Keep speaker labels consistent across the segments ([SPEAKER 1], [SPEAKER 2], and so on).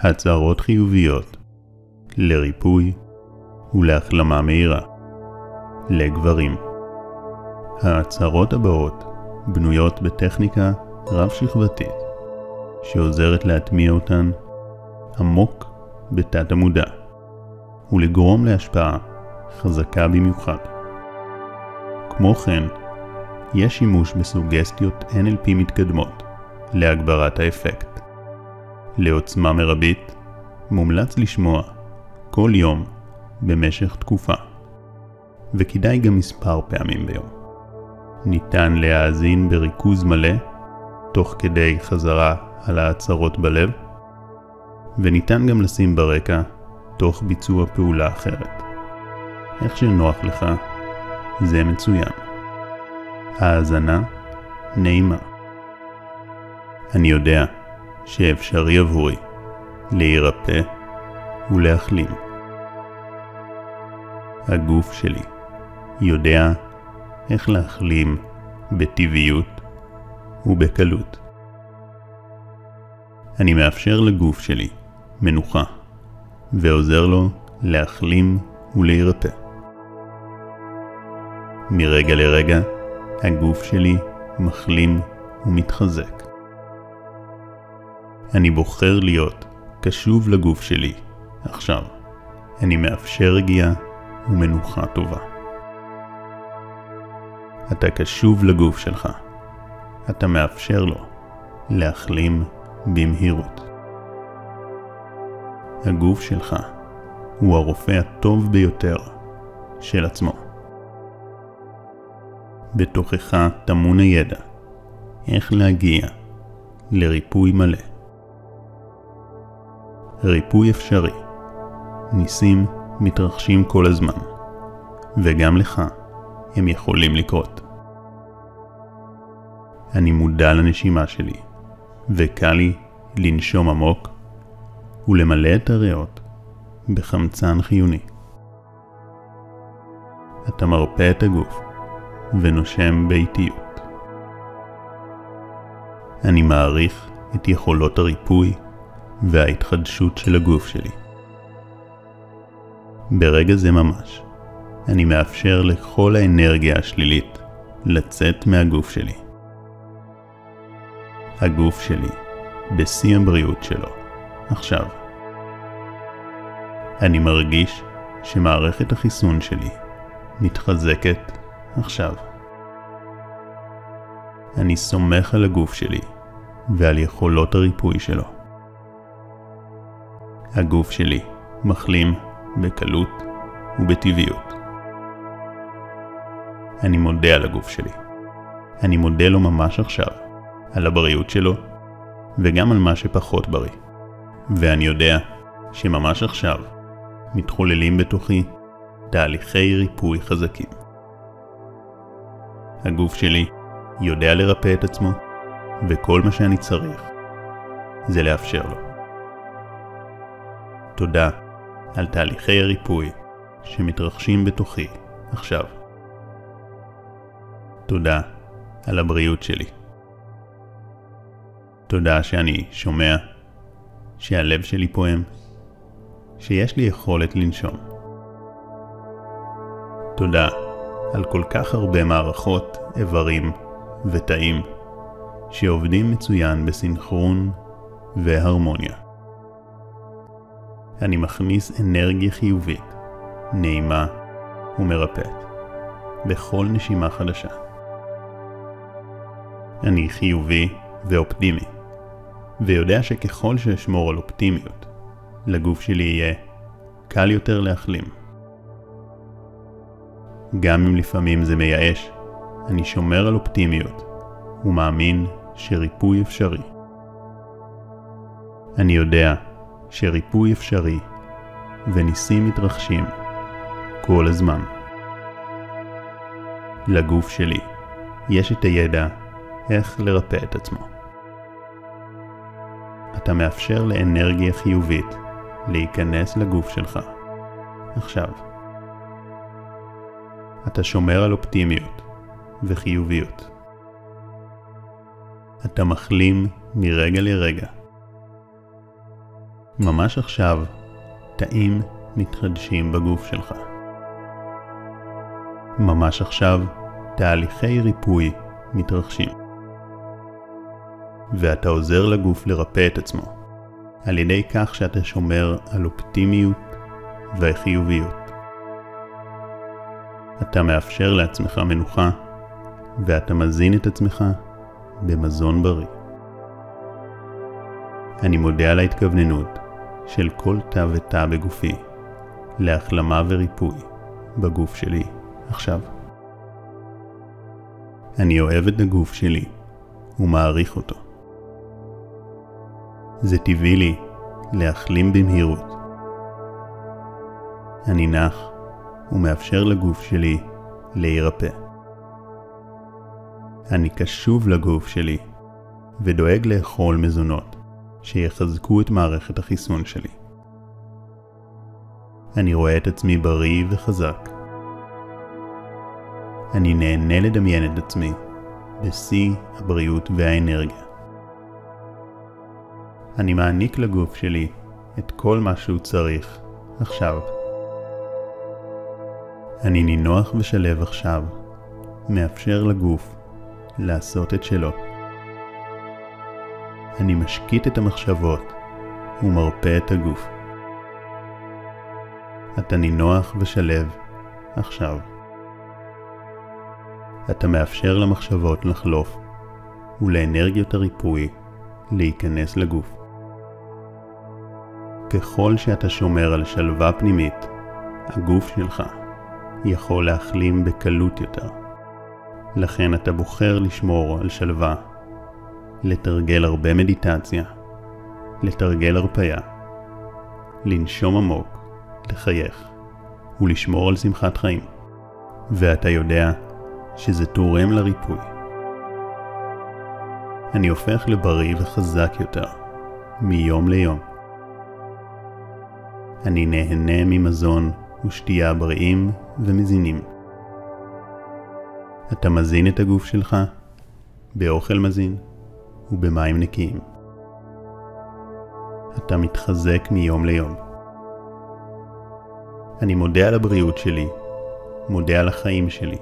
[SPEAKER 1] הצהרות חיוביות לריפוי ולהחלמה מהירה לגברים. ההצהרות הבאות בנויות בטכניקה רב-שכבתית שעוזרת להטמיע אותן עמוק בתת המודע ולגרום להשפעה חזקה במיוחד. כמו כן, יש שימוש בסוגסטיות NLP מתקדמות להגברת האפקט. לעוצמה מרבית, מומלץ לשמוע כל יום במשך תקופה, וכדאי גם מספר פעמים ביום. ניתן להאזין בריכוז מלא, תוך כדי חזרה על ההצהרות בלב, וניתן גם לשים ברקע תוך ביצוע פעולה אחרת. איך שנוח לך, זה מצוין. האזנה נעימה. אני יודע שאפשרי עבורי להירפא ולהחלים. הגוף שלי יודע איך להחלים בטבעיות ובקלות. אני מאפשר לגוף שלי מנוחה ועוזר לו להחלים ולהירפא. מרגע לרגע הגוף שלי מחלים ומתחזק. אני בוחר להיות קשוב לגוף שלי עכשיו. אני מאפשר רגיעה ומנוחה טובה. אתה קשוב לגוף שלך. אתה מאפשר לו להחלים במהירות. הגוף שלך הוא הרופא הטוב ביותר של עצמו. בתוכך טמון הידע איך להגיע לריפוי מלא. ריפוי אפשרי. ניסים מתרחשים כל הזמן, וגם לך הם יכולים לקרות. אני מודע לנשימה שלי, וקל לי לנשום עמוק ולמלא את הריאות בחמצן חיוני. אתה מרפא את הגוף ונושם באיטיות. אני מעריך את יכולות הריפוי וההתחדשות של הגוף שלי. ברגע זה ממש, אני מאפשר לכל האנרגיה השלילית לצאת מהגוף שלי. הגוף שלי בשיא הבריאות שלו, עכשיו. אני מרגיש שמערכת החיסון שלי מתחזקת עכשיו. אני סומך על הגוף שלי ועל יכולות הריפוי שלו. הגוף שלי מחלים בקלות ובטבעיות. אני מודה על הגוף שלי. אני מודה לו ממש עכשיו, על הבריאות שלו, וגם על מה שפחות בריא. ואני יודע שממש עכשיו מתחוללים בתוכי תהליכי ריפוי חזקים. הגוף שלי יודע לרפא את עצמו, וכל מה שאני צריך זה לאפשר לו. תודה על תהליכי הריפוי שמתרחשים בתוכי עכשיו. תודה על הבריאות שלי. תודה שאני שומע, שהלב שלי פועם, שיש לי יכולת לנשום. תודה על כל כך הרבה מערכות, איברים ותאים שעובדים מצוין בסנכרון והרמוניה. אני מכניס אנרגיה חיובית, נעימה ומרפאת, בכל נשימה חדשה. אני חיובי ואופטימי, ויודע שככל שאשמור על אופטימיות, לגוף שלי יהיה קל יותר להחלים. גם אם לפעמים זה מייאש, אני שומר על אופטימיות ומאמין שריפוי אפשרי. אני יודע שריפוי אפשרי וניסים מתרחשים כל הזמן. לגוף שלי יש את הידע איך לרפא את עצמו. אתה מאפשר לאנרגיה חיובית להיכנס לגוף שלך. עכשיו. אתה שומר על אופטימיות וחיוביות. אתה מחלים מרגע לרגע. ממש עכשיו, תאים מתחדשים בגוף שלך. ממש עכשיו, תהליכי ריפוי מתרחשים. ואתה עוזר לגוף לרפא את עצמו, על ידי כך שאתה שומר על אופטימיות וחיוביות. אתה מאפשר לעצמך מנוחה, ואתה מזין את עצמך במזון בריא. אני מודה על ההתכווננות של כל תא ותא בגופי להחלמה וריפוי בגוף שלי עכשיו. אני אוהב את הגוף שלי ומעריך אותו. זה טבעי לי להחלים במהירות. אני נח ומאפשר לגוף שלי להירפא. אני קשוב לגוף שלי ודואג לאכול מזונות שיחזקו את מערכת החיסון שלי. אני רואה את עצמי בריא וחזק. אני נהנה לדמיין את עצמי בשיא הבריאות והאנרגיה. אני מעניק לגוף שלי את כל מה שהוא צריך עכשיו. אני נינוח ושלב עכשיו, מאפשר לגוף לעשות את שלו. אני משקיט את המחשבות ומרפא את הגוף. אתה נינוח ושלב עכשיו. אתה מאפשר למחשבות לחלוף ולאנרגיות הריפוי להיכנס לגוף. ככל שאתה שומר על שלווה פנימית, הגוף שלך יכול להחלים בקלות יותר. לכן אתה בוחר לשמור על שלווה, לתרגל הרבה מדיטציה, לתרגל הרפאיה, לנשום עמוק, לחייך ולשמור על שמחת חיים. ואתה יודע שזה תורם לריפוי. אני הופך לבריא וחזק יותר, מיום ליום. אני נהנה ממזון ושתייה בריאים ומזינים. אתה מזין את הגוף שלך באוכל מזין ובמים נקיים. אתה מתחזק מיום ליום. אני מודה על הבריאות שלי, מודה על החיים שלי.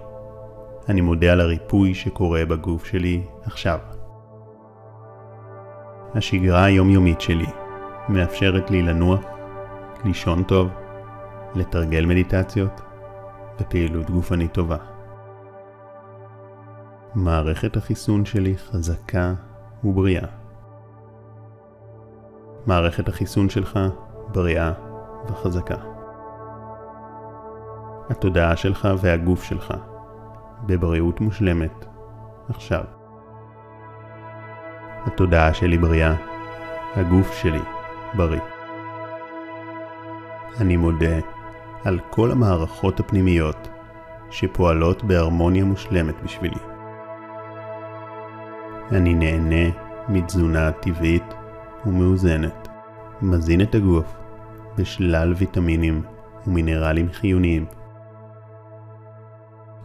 [SPEAKER 1] אני מודה על הריפוי שקורה בגוף שלי עכשיו. השגרה היומיומית שלי מאפשרת לי לנוח, לישון טוב, לתרגל מדיטציות ופעילות גופנית טובה. מערכת החיסון שלי חזקה ובריאה. מערכת החיסון שלך בריאה וחזקה. התודעה שלך והגוף שלך בבריאות מושלמת עכשיו. התודעה שלי בריאה, הגוף שלי בריא. אני מודה על כל המערכות הפנימיות שפועלות בהרמוניה מושלמת בשבילי. אני נהנה מתזונה טבעית ומאוזנת, מזין את הגוף בשלל ויטמינים ומינרלים חיוניים.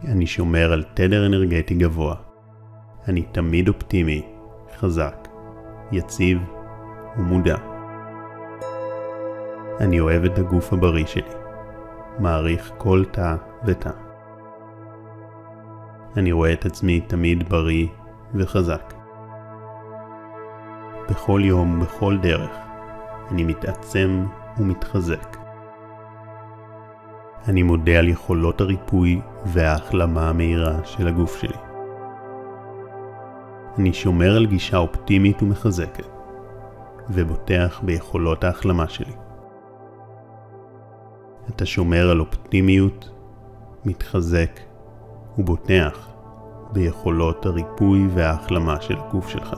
[SPEAKER 1] אני שומר על תדר אנרגטי גבוה. אני תמיד אופטימי, חזק, יציב ומודע. אני אוהב את הגוף הבריא שלי. מעריך כל תא ותא. אני רואה את עצמי תמיד בריא וחזק. בכל יום ובכל דרך אני מתעצם ומתחזק. אני מודה על יכולות הריפוי וההחלמה המהירה של הגוף שלי. אני שומר על גישה אופטימית ומחזקת, ובוטח ביכולות ההחלמה שלי. אתה שומר על אופטימיות, מתחזק ובוטח ביכולות הריפוי וההחלמה של הגוף שלך.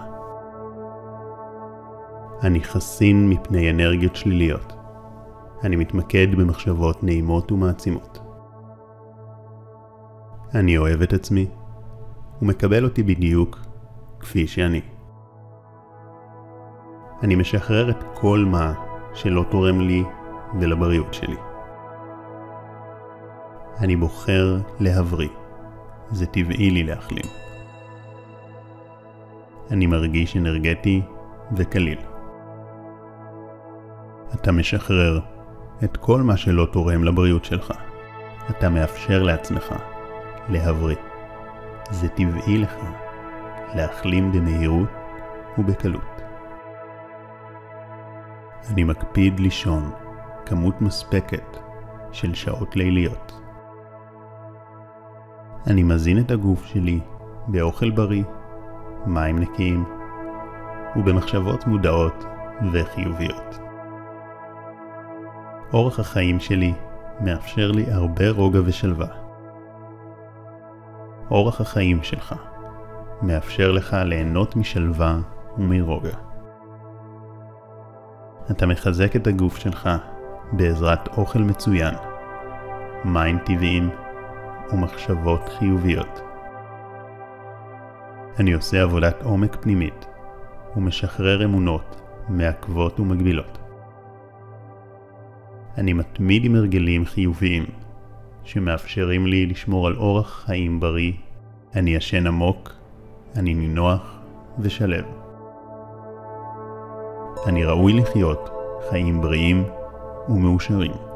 [SPEAKER 1] אני חסין מפני אנרגיות שליליות. אני מתמקד במחשבות נעימות ומעצימות. אני אוהב את עצמי ומקבל אותי בדיוק כפי שאני. אני משחרר את כל מה שלא תורם לי ולבריאות שלי. אני בוחר להבריא. זה טבעי לי להחלים. אני מרגיש אנרגטי וקליל. אתה משחרר את כל מה שלא תורם לבריאות שלך. אתה מאפשר לעצמך להבריא. זה טבעי לך להחלים במהירות ובקלות. אני מקפיד לישון כמות מספקת של שעות ליליות. אני מזין את הגוף שלי באוכל בריא, מים נקיים ובמחשבות מודעות וחיוביות. אורח החיים שלי מאפשר לי הרבה רוגע ושלווה. אורח החיים שלך מאפשר לך ליהנות משלווה ומרוגע. אתה מחזק את הגוף שלך בעזרת אוכל מצוין, מים טבעיים ומחשבות חיוביות. אני עושה עבודת עומק פנימית ומשחרר אמונות מעכבות ומגבילות. אני מתמיד עם הרגלים חיוביים שמאפשרים לי לשמור על אורח חיים בריא, אני ישן עמוק, אני נינוח ושלב. אני ראוי לחיות חיים בריאים ומאושרים.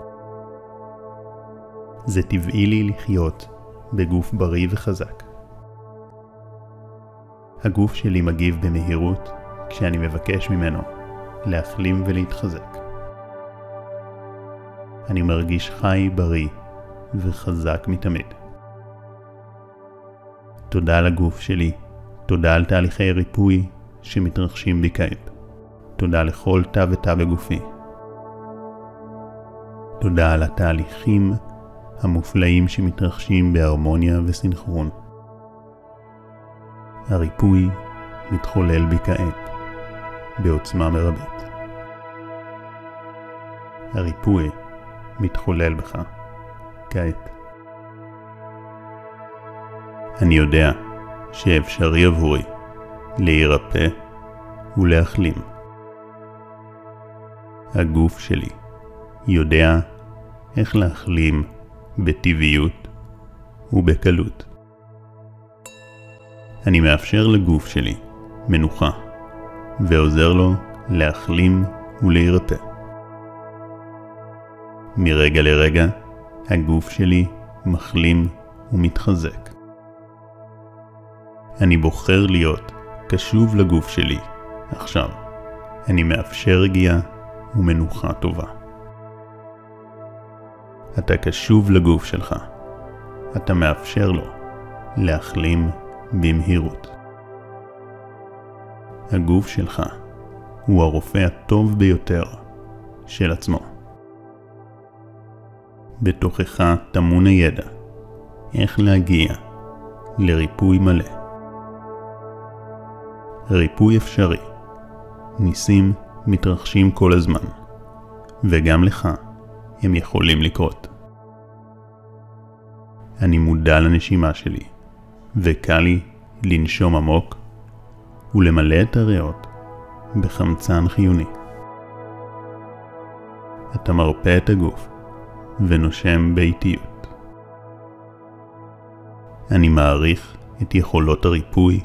[SPEAKER 1] זה טבעי לי לחיות בגוף בריא וחזק. הגוף שלי מגיב במהירות כשאני מבקש ממנו להחלים ולהתחזק. אני מרגיש חי, בריא וחזק מתמיד. תודה לגוף שלי, תודה על תהליכי ריפוי שמתרחשים בי כעת. תודה לכל תא ותא בגופי. תודה על התהליכים המופלאים שמתרחשים בהרמוניה וסינכרון. הריפוי מתחולל בי כעת, בעוצמה מרבית. הריפוי מתחולל בך כעת. אני יודע שאפשרי עבורי להירפא ולהחלים. הגוף שלי יודע איך להחלים בטבעיות ובקלות. אני מאפשר לגוף שלי מנוחה ועוזר לו להחלים ולהירפא. מרגע לרגע הגוף שלי מחלים ומתחזק. אני בוחר להיות קשוב לגוף שלי עכשיו. אני מאפשר רגיעה ומנוחה טובה. אתה קשוב לגוף שלך. אתה מאפשר לו להחלים במהירות. הגוף שלך הוא הרופא הטוב ביותר של עצמו. בתוכך טמון הידע איך להגיע לריפוי מלא. ריפוי אפשרי. ניסים מתרחשים כל הזמן, וגם לך הם יכולים לקרות. אני מודע לנשימה שלי, וקל לי לנשום עמוק ולמלא את הריאות בחמצן חיוני. אתה מרפא את הגוף ונושם באיטיות. אני מעריך את יכולות הריפוי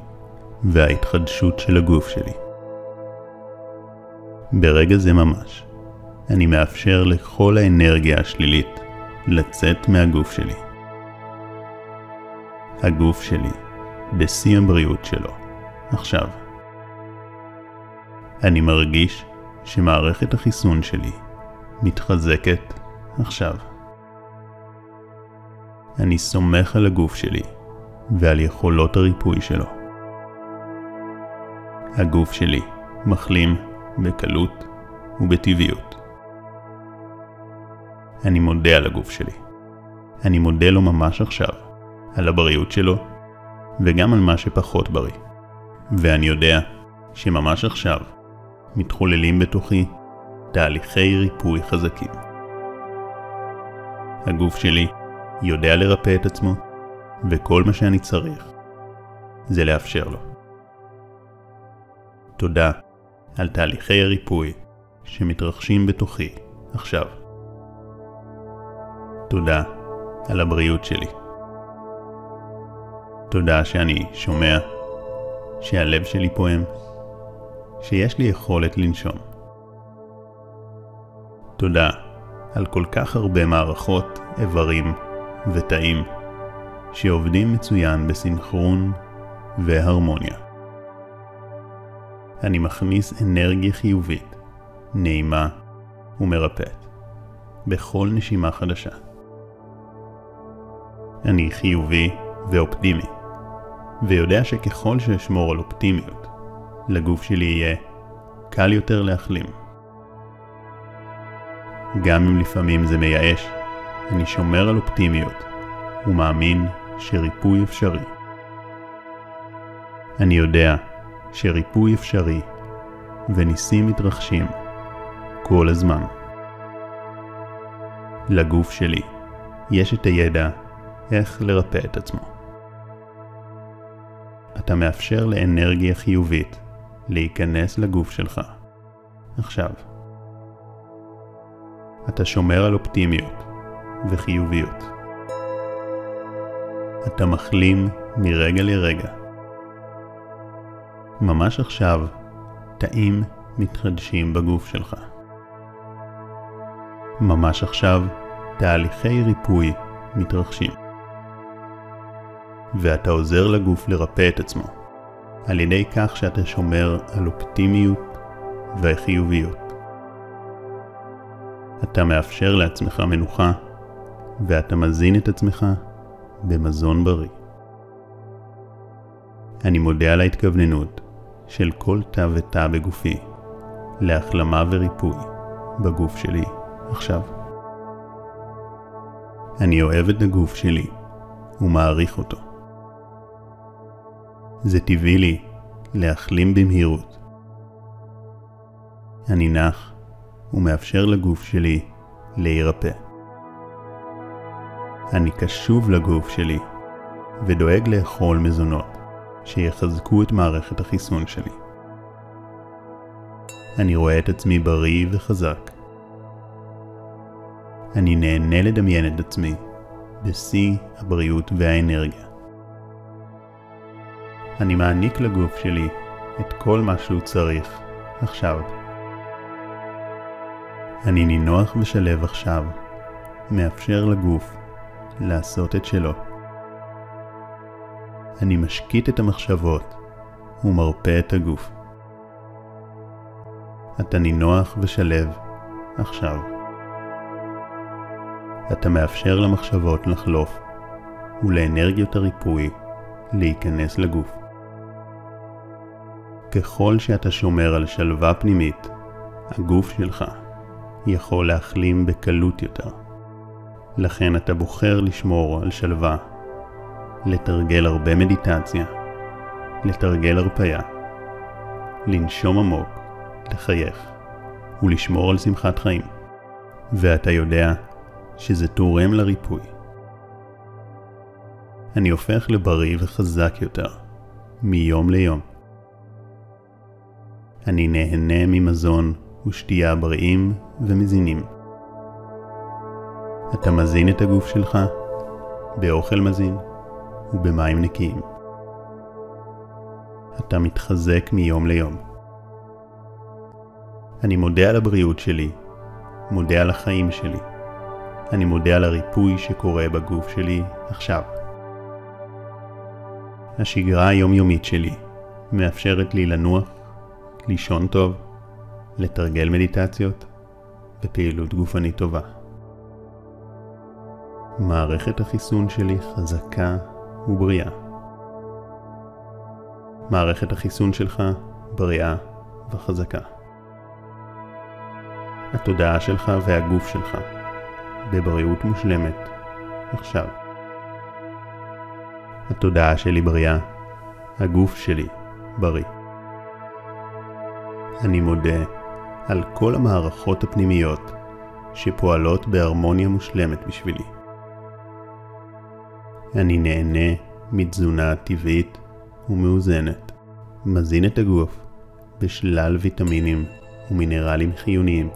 [SPEAKER 1] וההתחדשות של הגוף שלי. ברגע זה ממש, אני מאפשר לכל האנרגיה השלילית לצאת מהגוף שלי. הגוף שלי בשיא הבריאות שלו, עכשיו. אני מרגיש שמערכת החיסון שלי מתחזקת עכשיו. אני סומך על הגוף שלי ועל יכולות הריפוי שלו. הגוף שלי מחלים בקלות ובטבעיות. אני מודה על הגוף שלי. אני מודה לו ממש עכשיו, על הבריאות שלו, וגם על מה שפחות בריא. ואני יודע שממש עכשיו מתחוללים בתוכי תהליכי ריפוי חזקים. הגוף שלי יודע לרפא את עצמו, וכל מה שאני צריך זה לאפשר לו. תודה על תהליכי הריפוי שמתרחשים בתוכי עכשיו. תודה על הבריאות שלי. תודה שאני שומע, שהלב שלי פועם, שיש לי יכולת לנשום. תודה על כל כך הרבה מערכות, איברים ותאים שעובדים מצוין בסינכרון והרמוניה. אני מכניס אנרגיה חיובית, נעימה ומרפאת, בכל נשימה חדשה. אני חיובי ואופטימי, ויודע שככל שאשמור על אופטימיות, לגוף שלי יהיה קל יותר להחלים. גם אם לפעמים זה מייאש, אני שומר על אופטימיות ומאמין שריפוי אפשרי. אני יודע שריפוי אפשרי וניסים מתרחשים כל הזמן. לגוף שלי יש את הידע איך לרפא את עצמו. אתה מאפשר לאנרגיה חיובית להיכנס לגוף שלך. עכשיו. אתה שומר על אופטימיות וחיוביות. אתה מחלים מרגע לרגע. ממש עכשיו, תאים מתחדשים בגוף שלך. ממש עכשיו, תהליכי ריפוי מתרחשים. ואתה עוזר לגוף לרפא את עצמו, על ידי כך שאתה שומר על אופטימיות וחיוביות. אתה מאפשר לעצמך מנוחה, ואתה מזין את עצמך במזון בריא. אני מודה על ההתכווננות של כל תא ותא בגופי להחלמה וריפוי בגוף שלי עכשיו. אני אוהב את הגוף שלי ומעריך אותו. זה טבעי לי להחלים במהירות. אני נח ומאפשר לגוף שלי להירפא. אני קשוב לגוף שלי ודואג לאכול מזונות שיחזקו את מערכת החיסון שלי. אני רואה את עצמי בריא וחזק. אני נהנה לדמיין את עצמי בשיא הבריאות והאנרגיה. אני מעניק לגוף שלי את כל מה שהוא צריך עכשיו. אני נינוח ושלב עכשיו, מאפשר לגוף לעשות את שלו. אני משקיט את המחשבות ומרפא את הגוף. אתה נינוח ושלב עכשיו. אתה מאפשר למחשבות לחלוף ולאנרגיות הריפוי להיכנס לגוף. ככל שאתה שומר על שלווה פנימית, הגוף שלך יכול להחלים בקלות יותר. לכן אתה בוחר לשמור על שלווה, לתרגל הרבה מדיטציה, לתרגל הרפאיה, לנשום עמוק, לחייך ולשמור על שמחת חיים. ואתה יודע שזה תורם לריפוי. אני הופך לבריא וחזק יותר, מיום ליום. אני נהנה ממזון ושתייה בריאים ומזינים. אתה מזין את הגוף שלך באוכל מזין ובמים נקיים. אתה מתחזק מיום ליום. אני מודה על הבריאות שלי, מודה על החיים שלי. אני מודה על הריפוי שקורה בגוף שלי עכשיו. השגרה היומיומית שלי מאפשרת לי לנוח, לישון טוב, לתרגל מדיטציות ופעילות גופנית טובה. מערכת החיסון שלי חזקה ובריאה. מערכת החיסון שלך בריאה וחזקה. התודעה שלך והגוף שלך בבריאות מושלמת עכשיו. התודעה שלי בריאה, הגוף שלי בריא. אני מודה על כל המערכות הפנימיות שפועלות בהרמוניה מושלמת בשבילי. אני נהנה מתזונה טבעית ומאוזנת, מזין את הגוף בשלל ויטמינים ומינרלים חיוניים.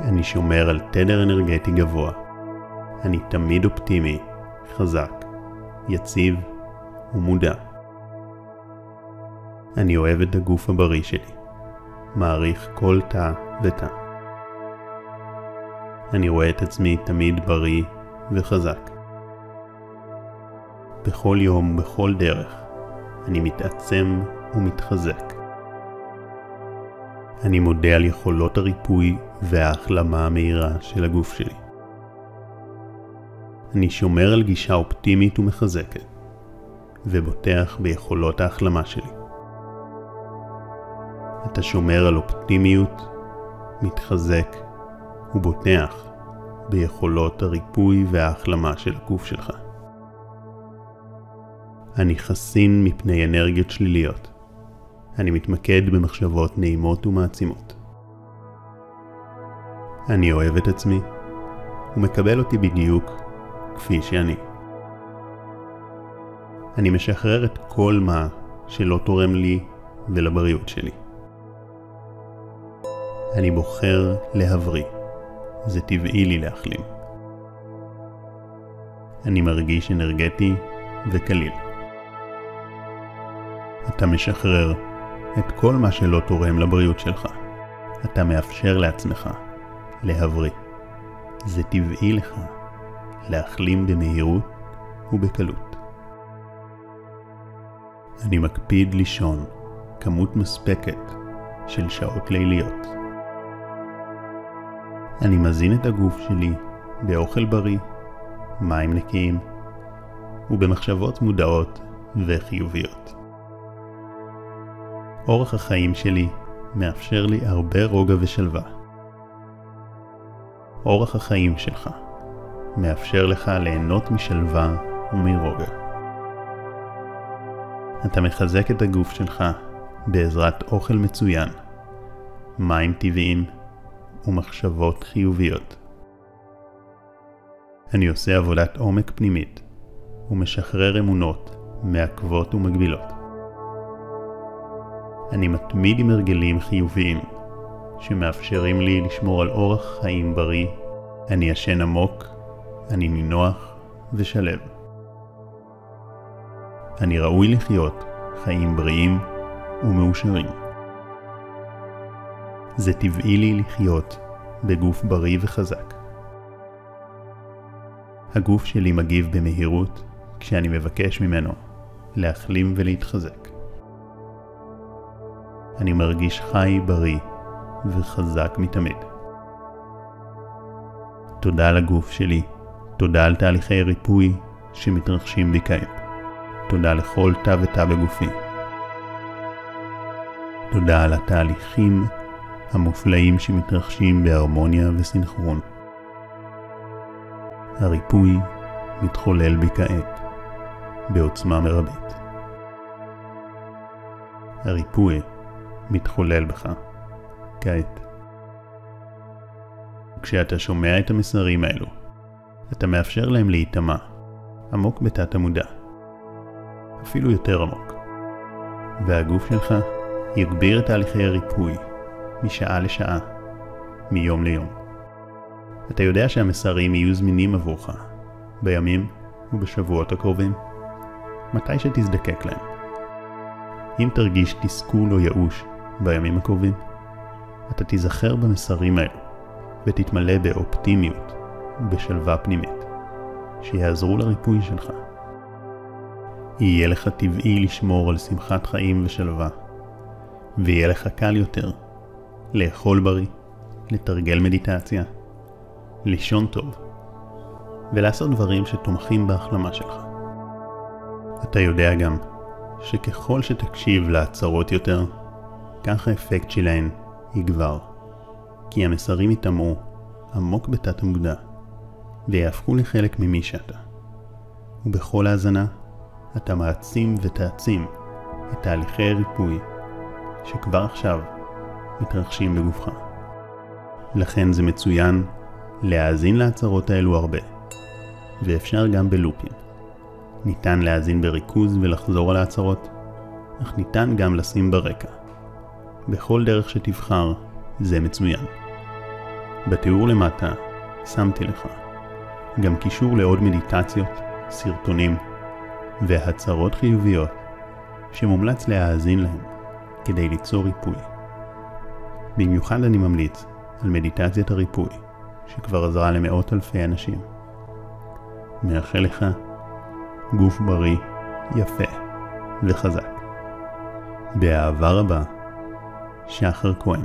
[SPEAKER 1] אני שומר על תדר אנרגטי גבוה. אני תמיד אופטימי, חזק, יציב ומודע. אני אוהב את הגוף הבריא שלי, מעריך כל תא ותא. אני רואה את עצמי תמיד בריא וחזק. בכל יום, בכל דרך, אני מתעצם ומתחזק. אני מודה על יכולות הריפוי וההחלמה המהירה של הגוף שלי. אני שומר על גישה אופטימית ומחזקת, ובוטח ביכולות ההחלמה שלי. אתה שומר על אופטימיות, מתחזק ובוטח ביכולות הריפוי וההחלמה של הגוף שלך. אני חסין מפני אנרגיות שליליות. אני מתמקד במחשבות נעימות ומעצימות. אני אוהב את עצמי ומקבל אותי בדיוק כפי שאני. אני משחרר את כל מה שלא תורם לי ולבריאות שלי. אני בוחר להבריא. זה טבעי לי להחלים. אני מרגיש אנרגטי וקליל. אתה משחרר את כל מה שלא תורם לבריאות שלך. אתה מאפשר לעצמך להבריא. זה טבעי לך להחלים במהירות ובקלות. אני מקפיד לישון כמות מספקת של שעות ליליות. אני מזין את הגוף שלי באוכל בריא, מים נקיים ובמחשבות מודעות וחיוביות. אורח החיים שלי מאפשר לי הרבה רוגע ושלווה. אורח החיים שלך מאפשר לך ליהנות משלווה ומרוגע. אתה מחזק את הגוף שלך בעזרת אוכל מצוין, מים טבעיים ומחשבות חיוביות. אני עושה עבודת עומק פנימית ומשחרר אמונות מעכבות ומגבילות. אני מתמיד עם הרגלים חיוביים שמאפשרים לי לשמור על אורח חיים בריא. אני ישן עמוק, אני נינוח ושלב. אני ראוי לחיות חיים בריאים ומאושרים. זה טבעי לי לחיות בגוף בריא וחזק. הגוף שלי מגיב במהירות כשאני מבקש ממנו להחלים ולהתחזק. אני מרגיש חי, בריא וחזק מתמיד. תודה לגוף שלי, תודה על תהליכי ריפוי שמתרחשים בי כעת. תודה לכל תא ותא בגופי. תודה על התהליכים המופלאים שמתרחשים בהרמוניה וסינכרון. הריפוי מתחולל בי כעת, בעוצמה מרבית. הריפוי מתחולל בך, כעת. כשאתה שומע את המסרים האלו, אתה מאפשר להם להיטמע, עמוק בתת המודע, אפילו יותר עמוק, והגוף שלך יגביר את תהליכי הריפוי משעה לשעה, מיום ליום. אתה יודע שהמסרים יהיו זמינים עבורך בימים ובשבועות הקרובים, מתי שתזדקק להם. אם תרגיש תסכול או ייאוש בימים הקרובים, אתה תיזכר במסרים האלו ותתמלא באופטימיות ובשלווה פנימית, שיעזרו לריפוי שלך. יהיה לך טבעי לשמור על שמחת חיים ושלווה, ויהיה לך קל יותר לאכול בריא, לתרגל מדיטציה, לישון טוב, ולעשות דברים שתומכים בהחלמה שלך. אתה יודע גם שככל שתקשיב להצהרות יותר, כך האפקט שלהן יגבר, כי המסרים יטמעו עמוק בתת המודע, ויהפכו לחלק ממי שאתה. ובכל האזנה, אתה מעצים ותעצים את תהליכי הריפוי שכבר עכשיו מתרחשים בגופך. לכן זה מצוין להאזין להצהרות האלו הרבה, ואפשר גם בלופים. ניתן להאזין בריכוז ולחזור על ההצהרות, אך ניתן גם לשים ברקע. בכל דרך שתבחר, זה מצוין. בתיאור למטה שמתי לך גם קישור לעוד מדיטציות, סרטונים והצהרות חיוביות שמומלץ להאזין להם כדי ליצור ריפוי. במיוחד אני ממליץ על מדיטציית הריפוי שכבר עזרה למאות אלפי אנשים. מאחל לך גוף בריא, יפה וחזק. באהבה רבה, שחר כהן